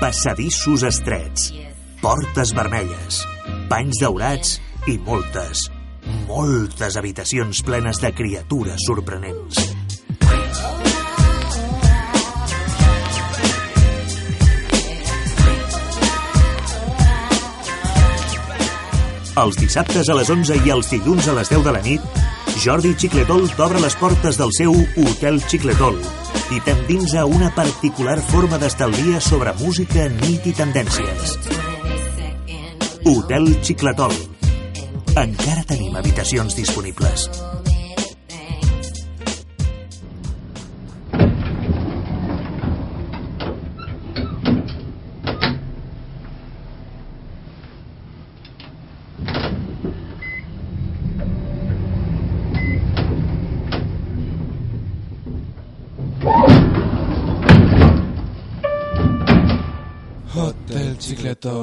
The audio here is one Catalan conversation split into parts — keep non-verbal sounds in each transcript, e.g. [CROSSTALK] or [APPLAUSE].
passadissos estrets, portes vermelles, panys daurats i moltes, moltes habitacions plenes de criatures sorprenents. Els dissabtes a les 11 i els dilluns a les 10 de la nit, Jordi Xicletol t'obre les portes del seu Hotel Xicletol, i t'endinsa una particular forma d'estalvia sobre música, nit i tendències. Hotel Xiclatol. Encara tenim habitacions disponibles. это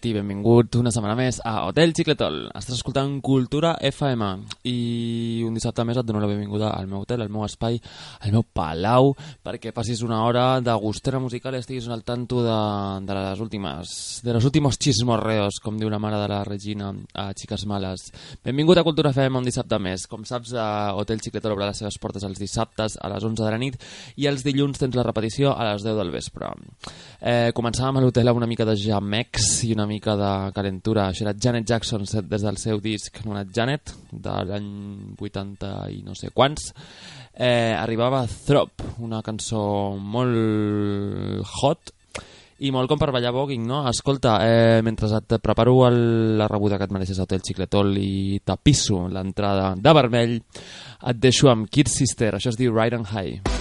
Detective benvingut una setmana més a Hotel Xicletol. Estàs escoltant Cultura FM i un dissabte més et dono la benvinguda al meu hotel, al meu espai, al meu palau, perquè passis una hora de gustera musical i estiguis al tanto de, de les últimes, de los últimos xismorreos, com diu la mare de la Regina a Xiques Males. Benvingut a Cultura FM un dissabte més. Com saps, a Hotel Xicletol obre les seves portes els dissabtes a les 11 de la nit i els dilluns tens la repetició a les 10 del vespre. Eh, començàvem a l'hotel amb una mica de jamex i una mica de calentura. Això era Janet Jackson des del seu disc anomenat Janet, de l'any 80 i no sé quants. Eh, arribava Throp, una cançó molt hot i molt com per ballar voguing, no? Escolta, eh, mentre et preparo el, la rebuda que et mereixes a Hotel Xicletol i tapisso l'entrada de vermell, et deixo amb Kid Sister, això es diu Ride and High.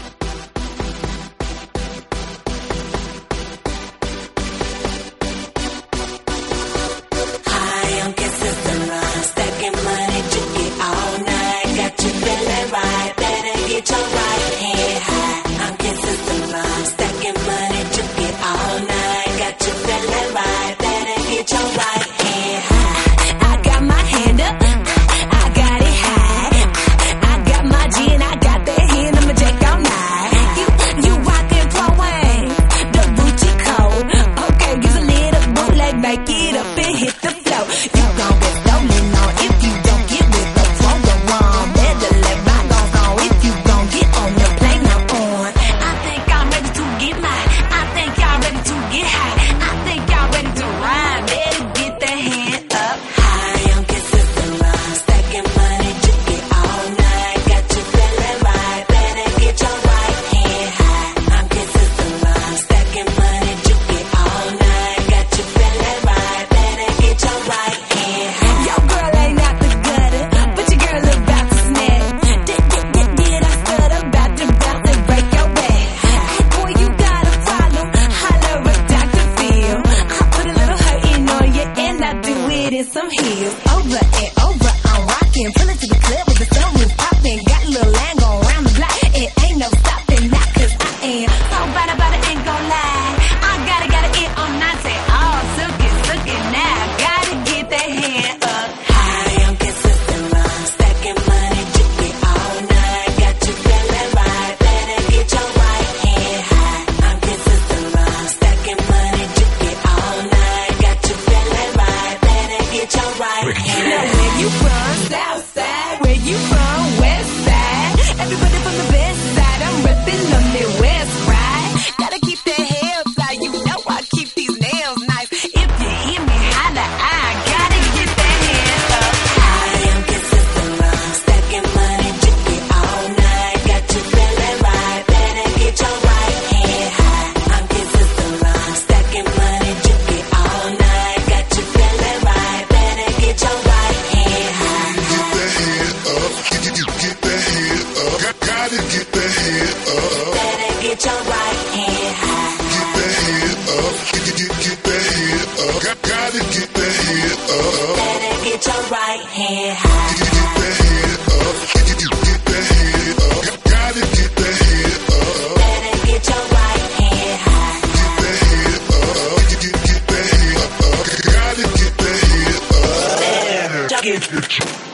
Signature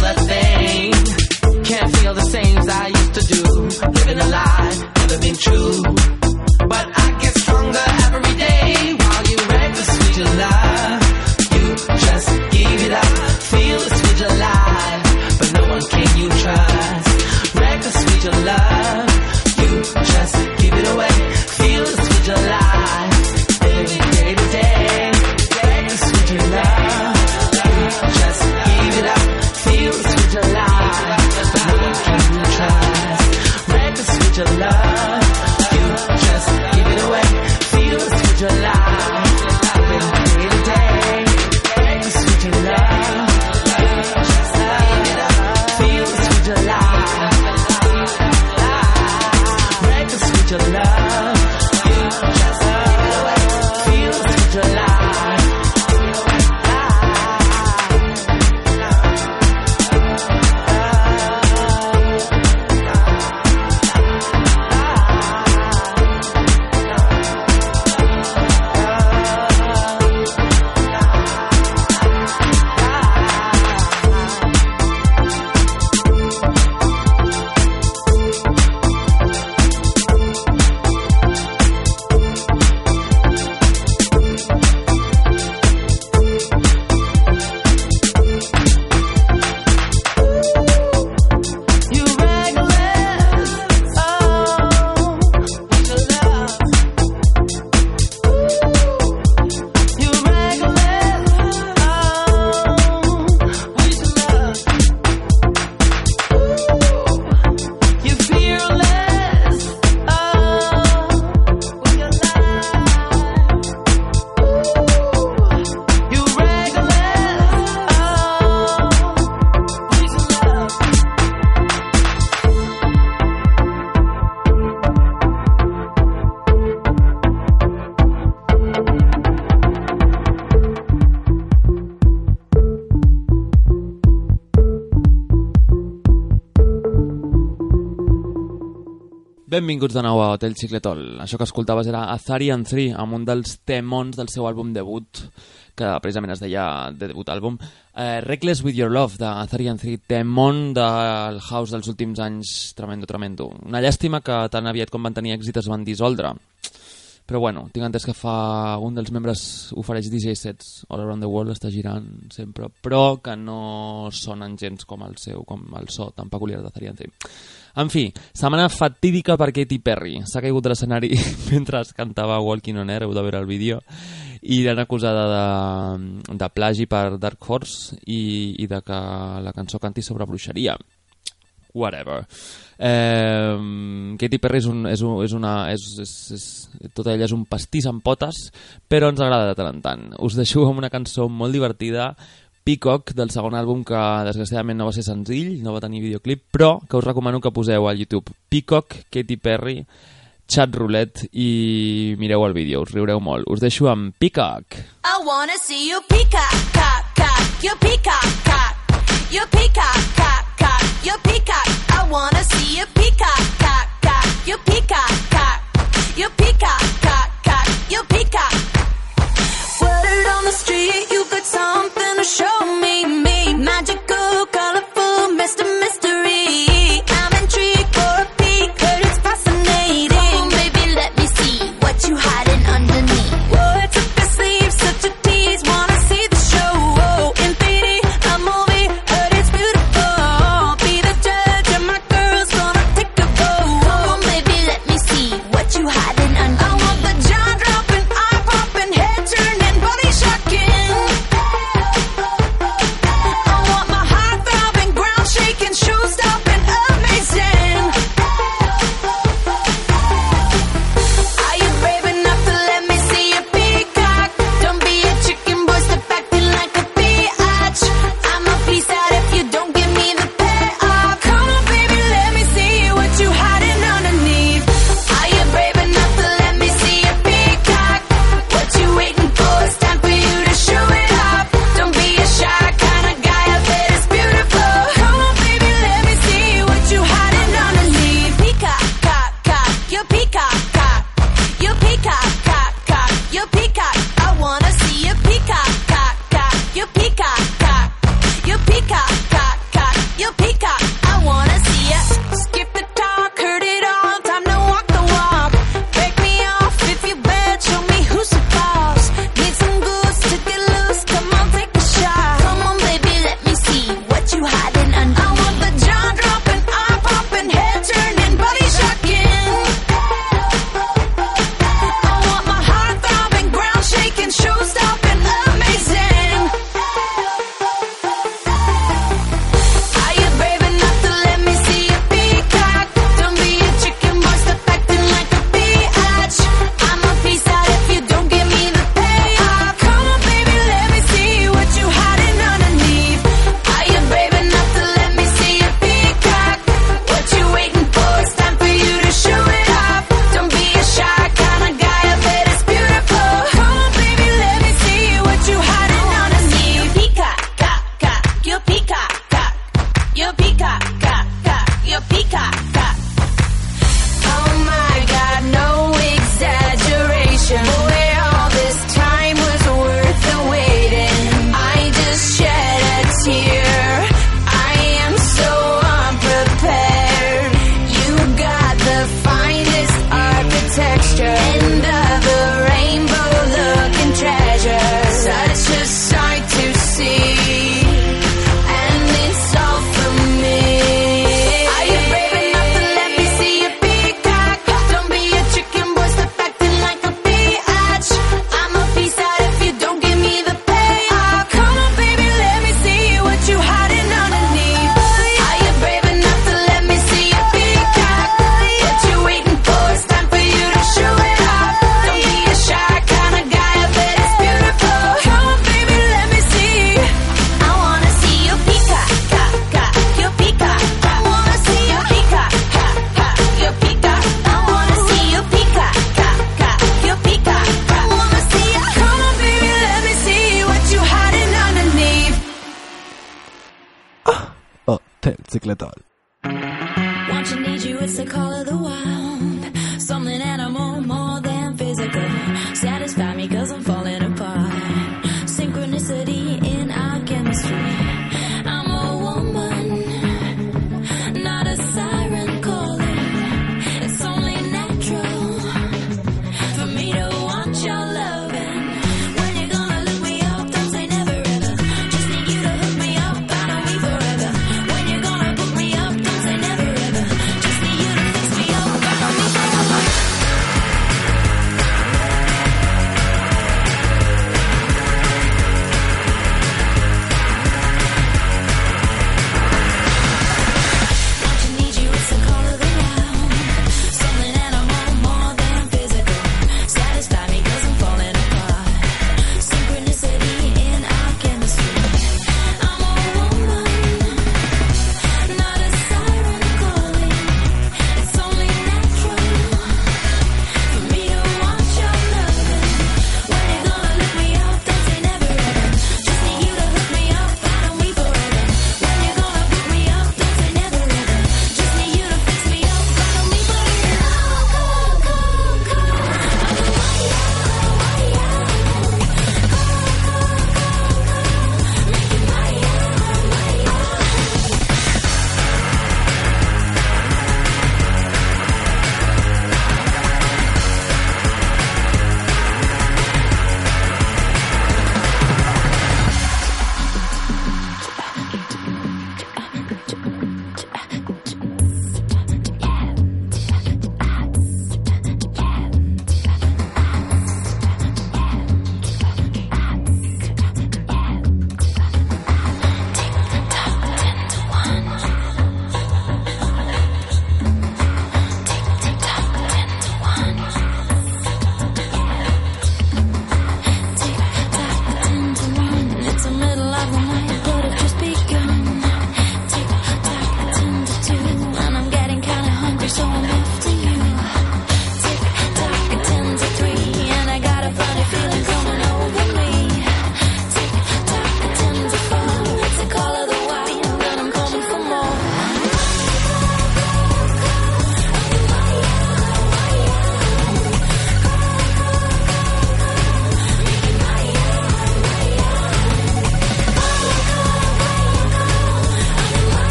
thing. Can't feel the same as I Benvinguts de nou a Hotel Cicletol. Això que escoltaves era Azarian 3, amb un dels temons del seu àlbum debut, que precisament es deia de debut àlbum, eh, Reckless With Your Love, de Azarian 3, temon del house dels últims anys, tremendo, tremendo. Una llàstima que tan aviat com van tenir èxit es van dissoldre. Però bueno, tinc entès que fa un dels membres ofereix DJ sets all around the world, està girant sempre, però que no sonen gens com el seu, com el so tan peculiar d'Azarian 3. En fi, setmana fatídica per Katy Perry. S'ha caigut de l'escenari [LAUGHS] mentre es cantava Walking on Air, heu de veure el vídeo, i l'han acusada de, de plagi per Dark Horse i, i de que la cançó canti sobre bruixeria whatever. Eh, Katy Perry és, un, és, un, és una... És, és, és, tota ella és un pastís amb potes, però ens agrada de tant en tant. Us deixo amb una cançó molt divertida Peacock, del segon àlbum que desgraciadament no va ser senzill, no va tenir videoclip, però que us recomano que poseu a YouTube Peacock, Katy Perry, Chat Roulette i mireu el vídeo, us riureu molt. Us deixo amb Peacock. I wanna see you peacock, cock, cock, you peacock, cock, you peacock, cock, cock, you peacock. I wanna see you peacock, cock, cock, you peacock, cock, you peacock, cock, cock, you peacock. Word on the street, you show me, me.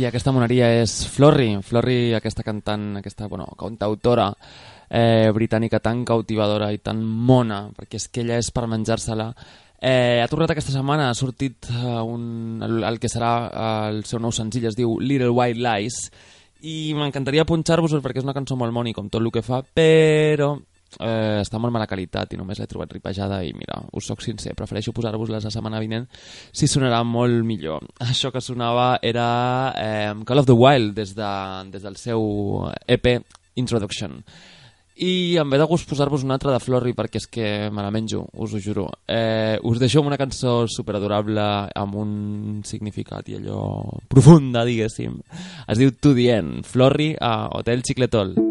i aquesta moneria és Florrie. Florrie, aquesta cantant, aquesta bueno, cantautora eh, britànica tan cautivadora i tan mona, perquè és que ella és per menjar-se-la. Eh, ha tornat aquesta setmana, ha sortit eh, un, el, el que serà eh, el seu nou senzill, es diu Little White Lies, i m'encantaria punxar-vos perquè és una cançó molt moni, com tot el que fa, però eh, està molt mala qualitat i només l'he trobat ripejada i mira, us sóc sincer, prefereixo posar-vos-les la setmana vinent si sonarà molt millor. [LAUGHS] Això que sonava era eh, Call of the Wild des, de, des del seu EP Introduction. I em ve de gust posar-vos una altra de Florri perquè és que me la menjo, us ho juro. Eh, us deixo amb una cançó superadorable amb un significat i allò profunda, diguéssim. Es diu To the End, Florri a Hotel Xicletol.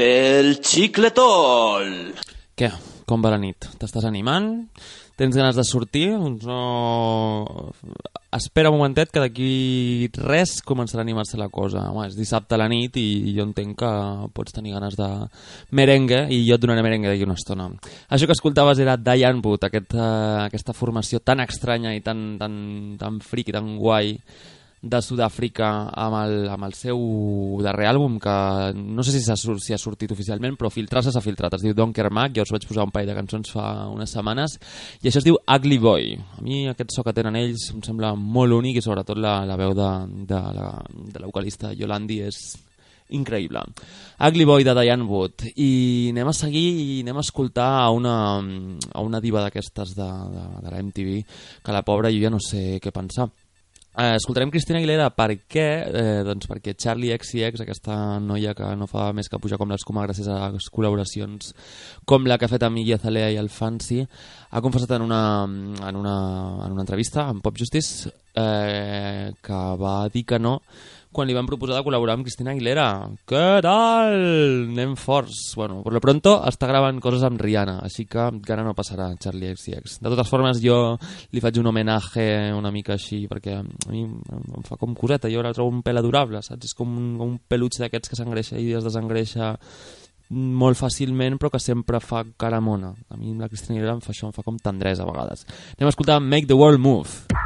Hotel Xicletol. Què? Com va la nit? T'estàs animant? Tens ganes de sortir? Doncs no... Espera un momentet que d'aquí res començarà a animar-se la cosa. Home, és dissabte a la nit i jo entenc que pots tenir ganes de merengue i jo et donaré merengue d'aquí una estona. Això que escoltaves era Diane Wood, aquest, uh, aquesta formació tan estranya i tan, tan, tan friqui, tan guai de Sud-àfrica amb, el, amb el seu darrer àlbum que no sé si sur- si ha sortit oficialment però filtrar-se s'ha filtrat, es diu Donker Mac ja us vaig posar un parell de cançons fa unes setmanes i això es diu Ugly Boy. A mi aquest so que tenen ells em sembla molt únic i sobretot la, la veu de, de, la, de la vocalista Yolandi és increïble. Ugly Boy de Diane Wood. I anem a seguir i anem a escoltar a una, a una diva d'aquestes de, de, de la MTV que la pobra jo ja no sé què pensar Eh, escoltarem Cristina Aguilera per què? Eh, doncs perquè Charlie XCX, aquesta noia que no fa més que pujar com l'escuma gràcies a les col·laboracions com la que ha fet amb Iggy Azalea i el Fancy, ha confessat en una, en una, en una entrevista amb Pop Justice eh, que va dir que no quan li van proposar de col·laborar amb Cristina Aguilera. Què tal? Anem forts. Bueno, per lo pronto està gravant coses amb Rihanna, així que encara no passarà Charlie XCX. De totes formes, jo li faig un homenatge una mica així, perquè a mi em fa com coseta, jo la trobo un pèl adorable, saps? És com un, un peluig d'aquests que s'engreixa i es desengreixa molt fàcilment però que sempre fa cara mona a mi la Cristina Aguilera em fa això, em fa com tendresa a vegades anem a escoltar Make the World Move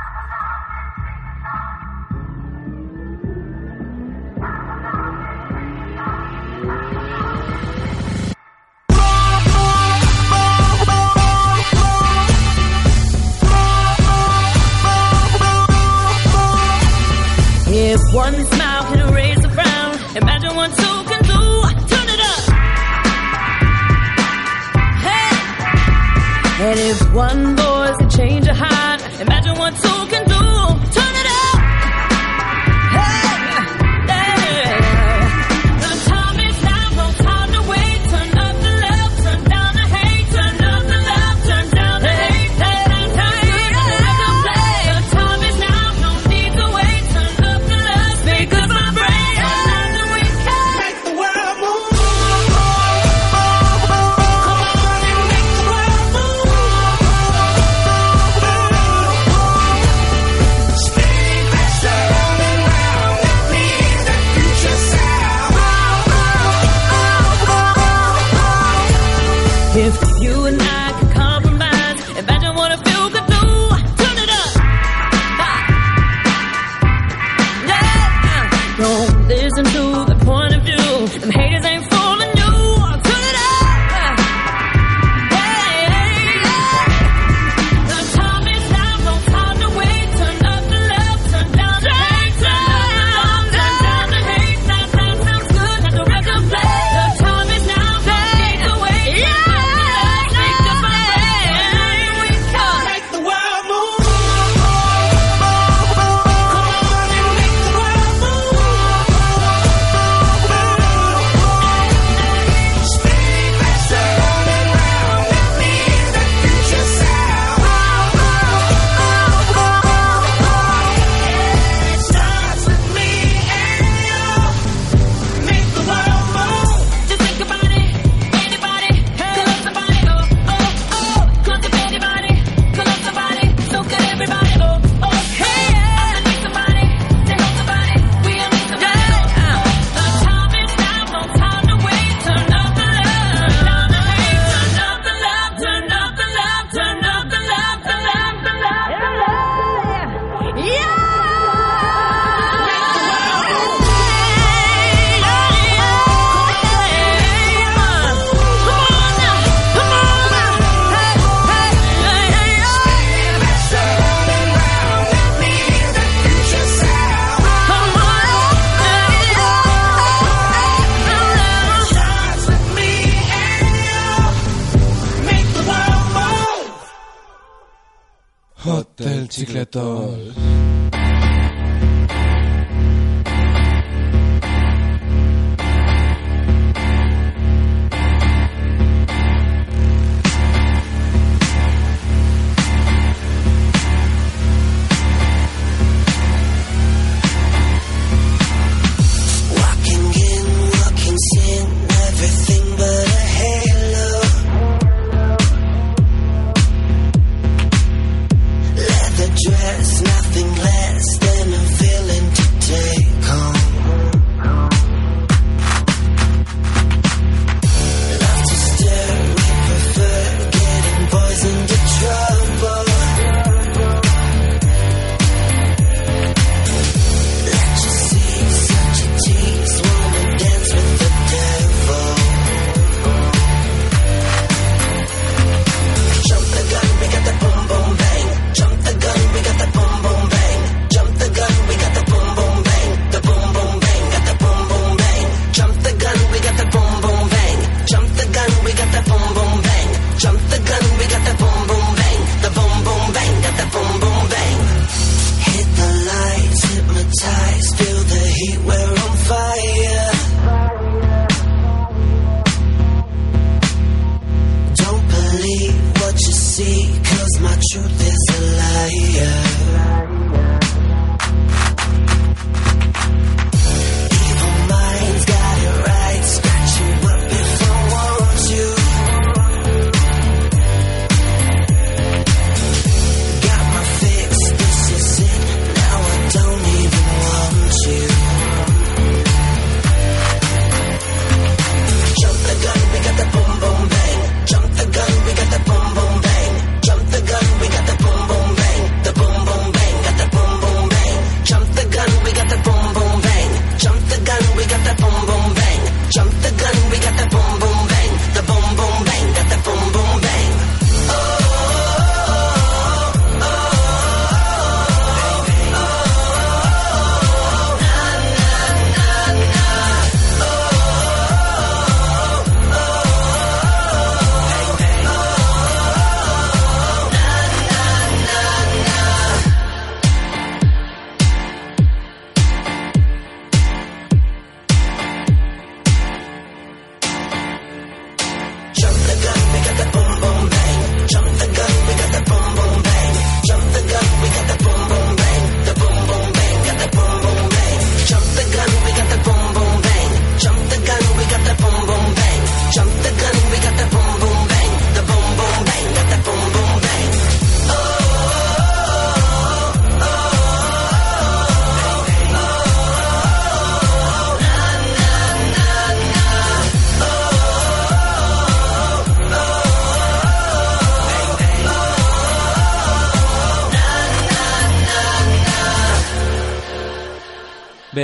one smile can erase a frown, imagine what two can do. Turn it up. Hey, And if one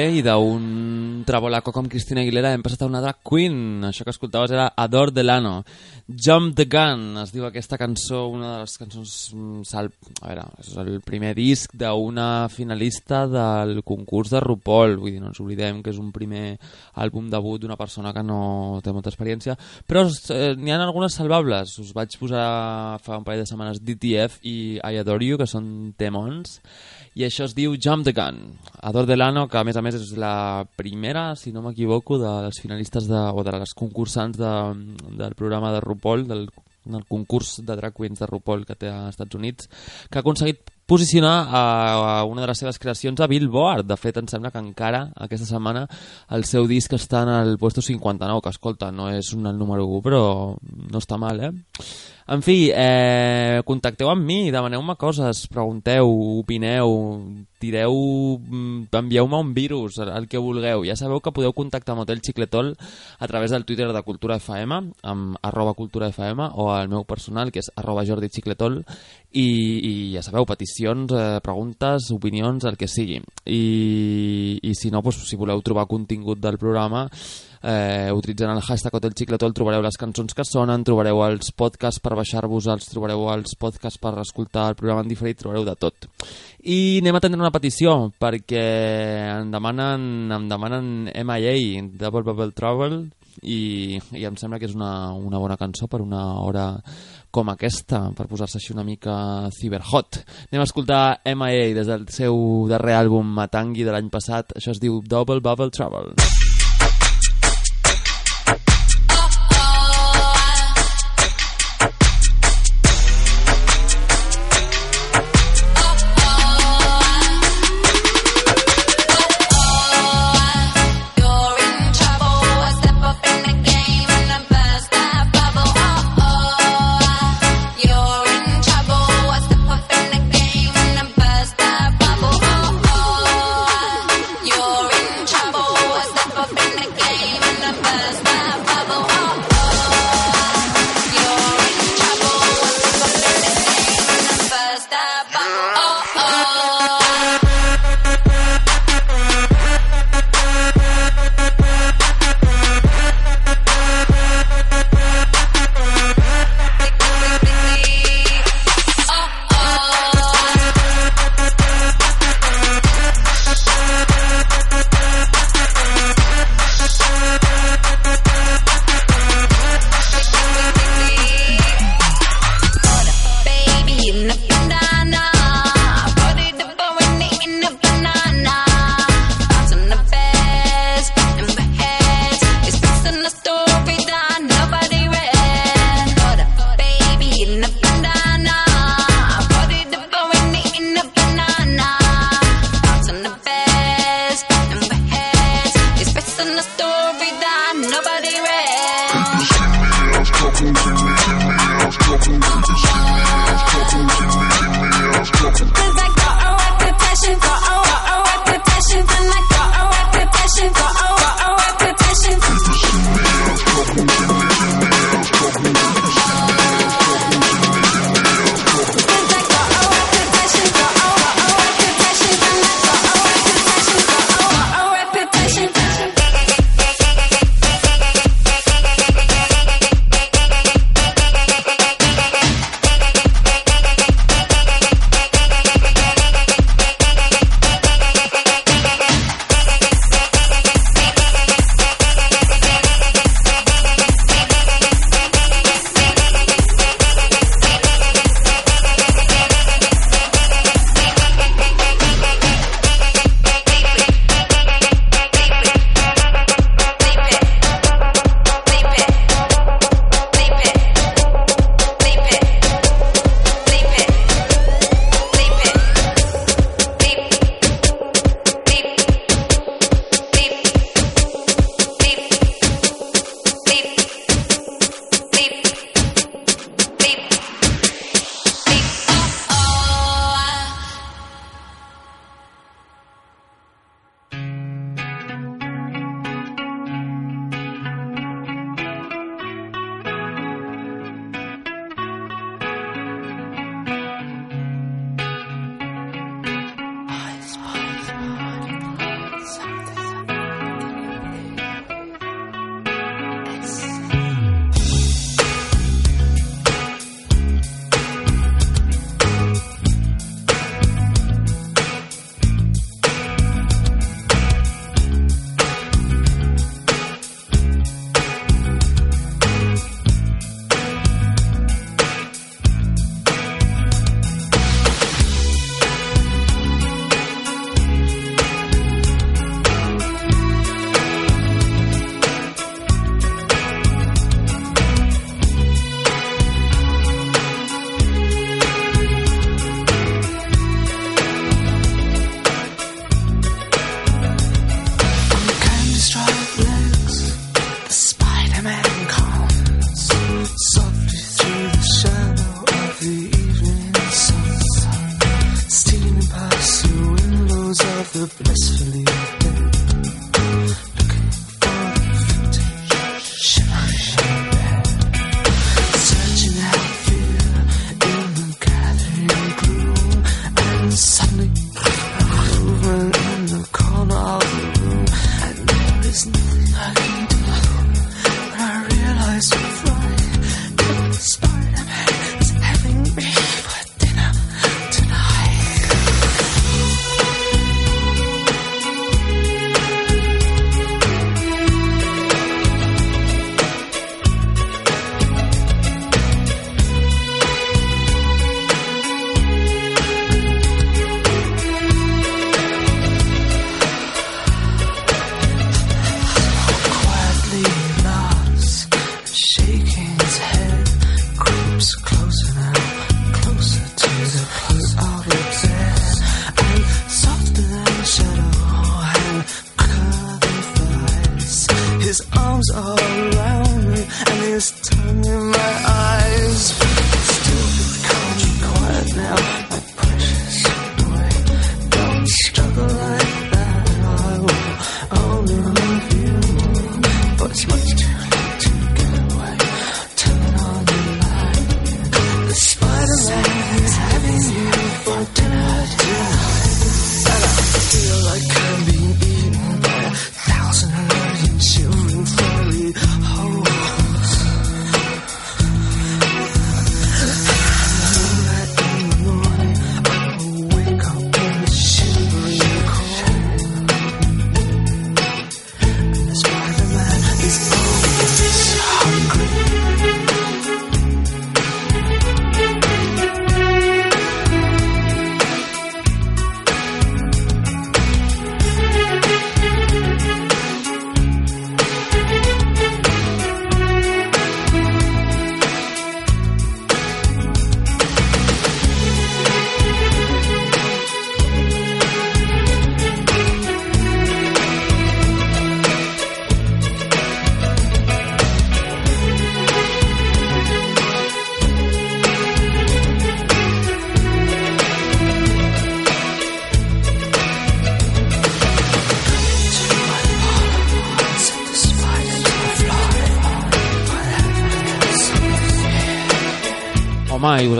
Bé, i d'un travolaco com Cristina Aguilera hem passat a una drag queen. Això que escoltaves era Ador Delano. Jump the Gun, es diu aquesta cançó, una de les cançons... mm, Sal... A veure, és el primer disc d'una finalista del concurs de RuPaul. Vull dir, no ens oblidem que és un primer àlbum debut d'una persona que no té molta experiència. Però eh, n'hi ha algunes salvables. Us vaig posar fa un parell de setmanes DTF i I Adore You, que són temons i això es diu Jump the Gun. Ador Delano, que a més a més és la primera, si no m'equivoco, de les finalistes de, o de les concursants de, del programa de RuPaul, del, del concurs de drag queens de RuPaul que té als Estats Units, que ha aconseguit posicionar a, a una de les seves creacions a Billboard. De fet, em sembla que encara aquesta setmana el seu disc està en el puesto 59, que escolta, no és un número 1, però no està mal, eh? En fi, eh, contacteu amb mi, demaneu-me coses, pregunteu, opineu, tireu, mm, envieu-me un virus, el, que vulgueu. Ja sabeu que podeu contactar amb Hotel Xicletol a través del Twitter de Cultura FM, amb arroba Cultura FM, o al meu personal, que és arroba Jordi Xicletol, i, i ja sabeu, peticions, eh, preguntes, opinions, el que sigui. I, i si no, doncs, si voleu trobar contingut del programa, eh, utilitzant el hashtag Hotel Xicletol trobareu les cançons que sonen, trobareu els podcasts per baixar-vos els, trobareu els podcasts per escoltar el programa en diferit, trobareu de tot. I anem a atendre una petició, perquè em demanen, em demanen MIA, Double Bubble Trouble, i, i em sembla que és una, una bona cançó per una hora com aquesta, per posar-se així una mica cyberhot. Anem a escoltar MIA des del seu darrer àlbum Matangi de l'any passat, això es diu Double Bubble Trouble.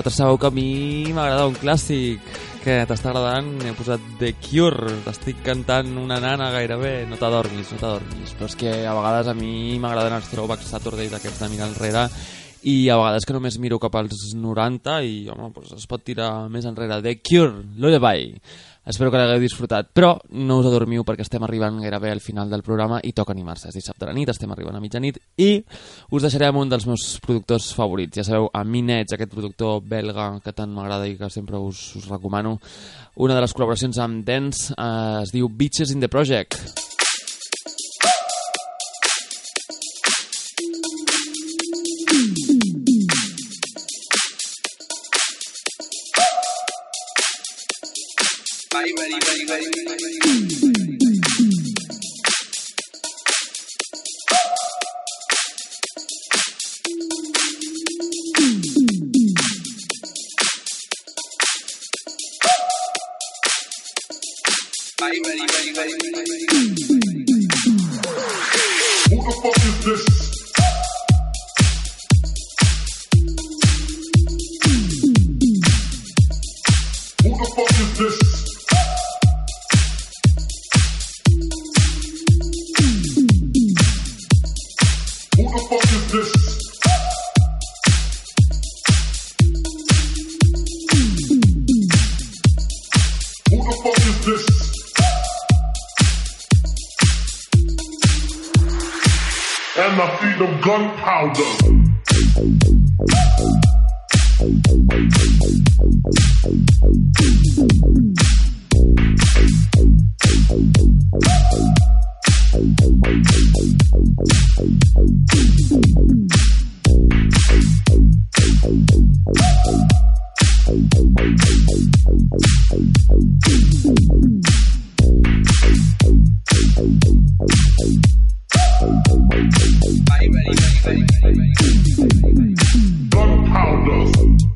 Vosaltres sabeu que a mi m'agrada un clàssic que t'està agradant, he posat The Cure, t'estic cantant una nana gairebé, no t'adormis, no t'adormis, però és que a vegades a mi m'agraden els throwback Saturdays aquests de mirar enrere i a vegades que només miro cap als 90 i home, doncs es pot tirar més enrere. The Cure, Lullaby espero que l'hagueu disfrutat, però no us adormiu perquè estem arribant gairebé al final del programa i toca animar-se, és dissabte a la nit, estem arribant a mitjanit i us deixaré amb un dels meus productors favorits, ja sabeu, a Minets, aquest productor belga que tant m'agrada i que sempre us, us recomano una de les col·laboracions amb Dance eh, es diu Bitches in the Project very World.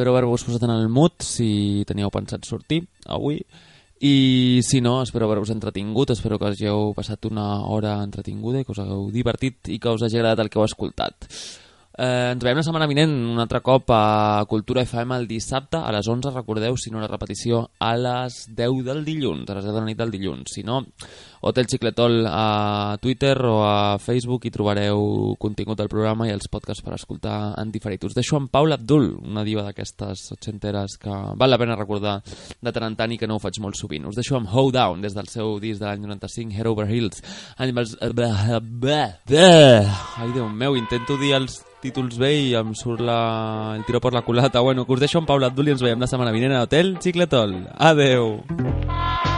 Espero haver-vos posat en el mood si teníeu pensat sortir avui. I si no, espero haver-vos entretingut espero que hàgiu passat una hora entretinguda i que us hagueu divertit i que us hagi agradat el que heu escoltat Eh, ens veiem la setmana vinent un altre cop a Cultura FM el dissabte a les 11, recordeu, si no la repetició a les 10 del dilluns, a les 10 de la nit del dilluns. Si no, Hotel Xicletol a Twitter o a Facebook i trobareu contingut del programa i els podcasts per escoltar en diferit. Us deixo amb Paula Abdul, una diva d'aquestes ochenteres que val la pena recordar de tant en tant i que no ho faig molt sovint. Us deixo amb Hold Down, des del seu disc de l'any 95, Head Over Hills. Animals... Ai, Déu meu, intento dir els títols bé i em surt la... el tiro per la culata. Bueno, que us deixo amb Paula Abdul i ens veiem la setmana vinent a Hotel Xicletol. Adeu! That's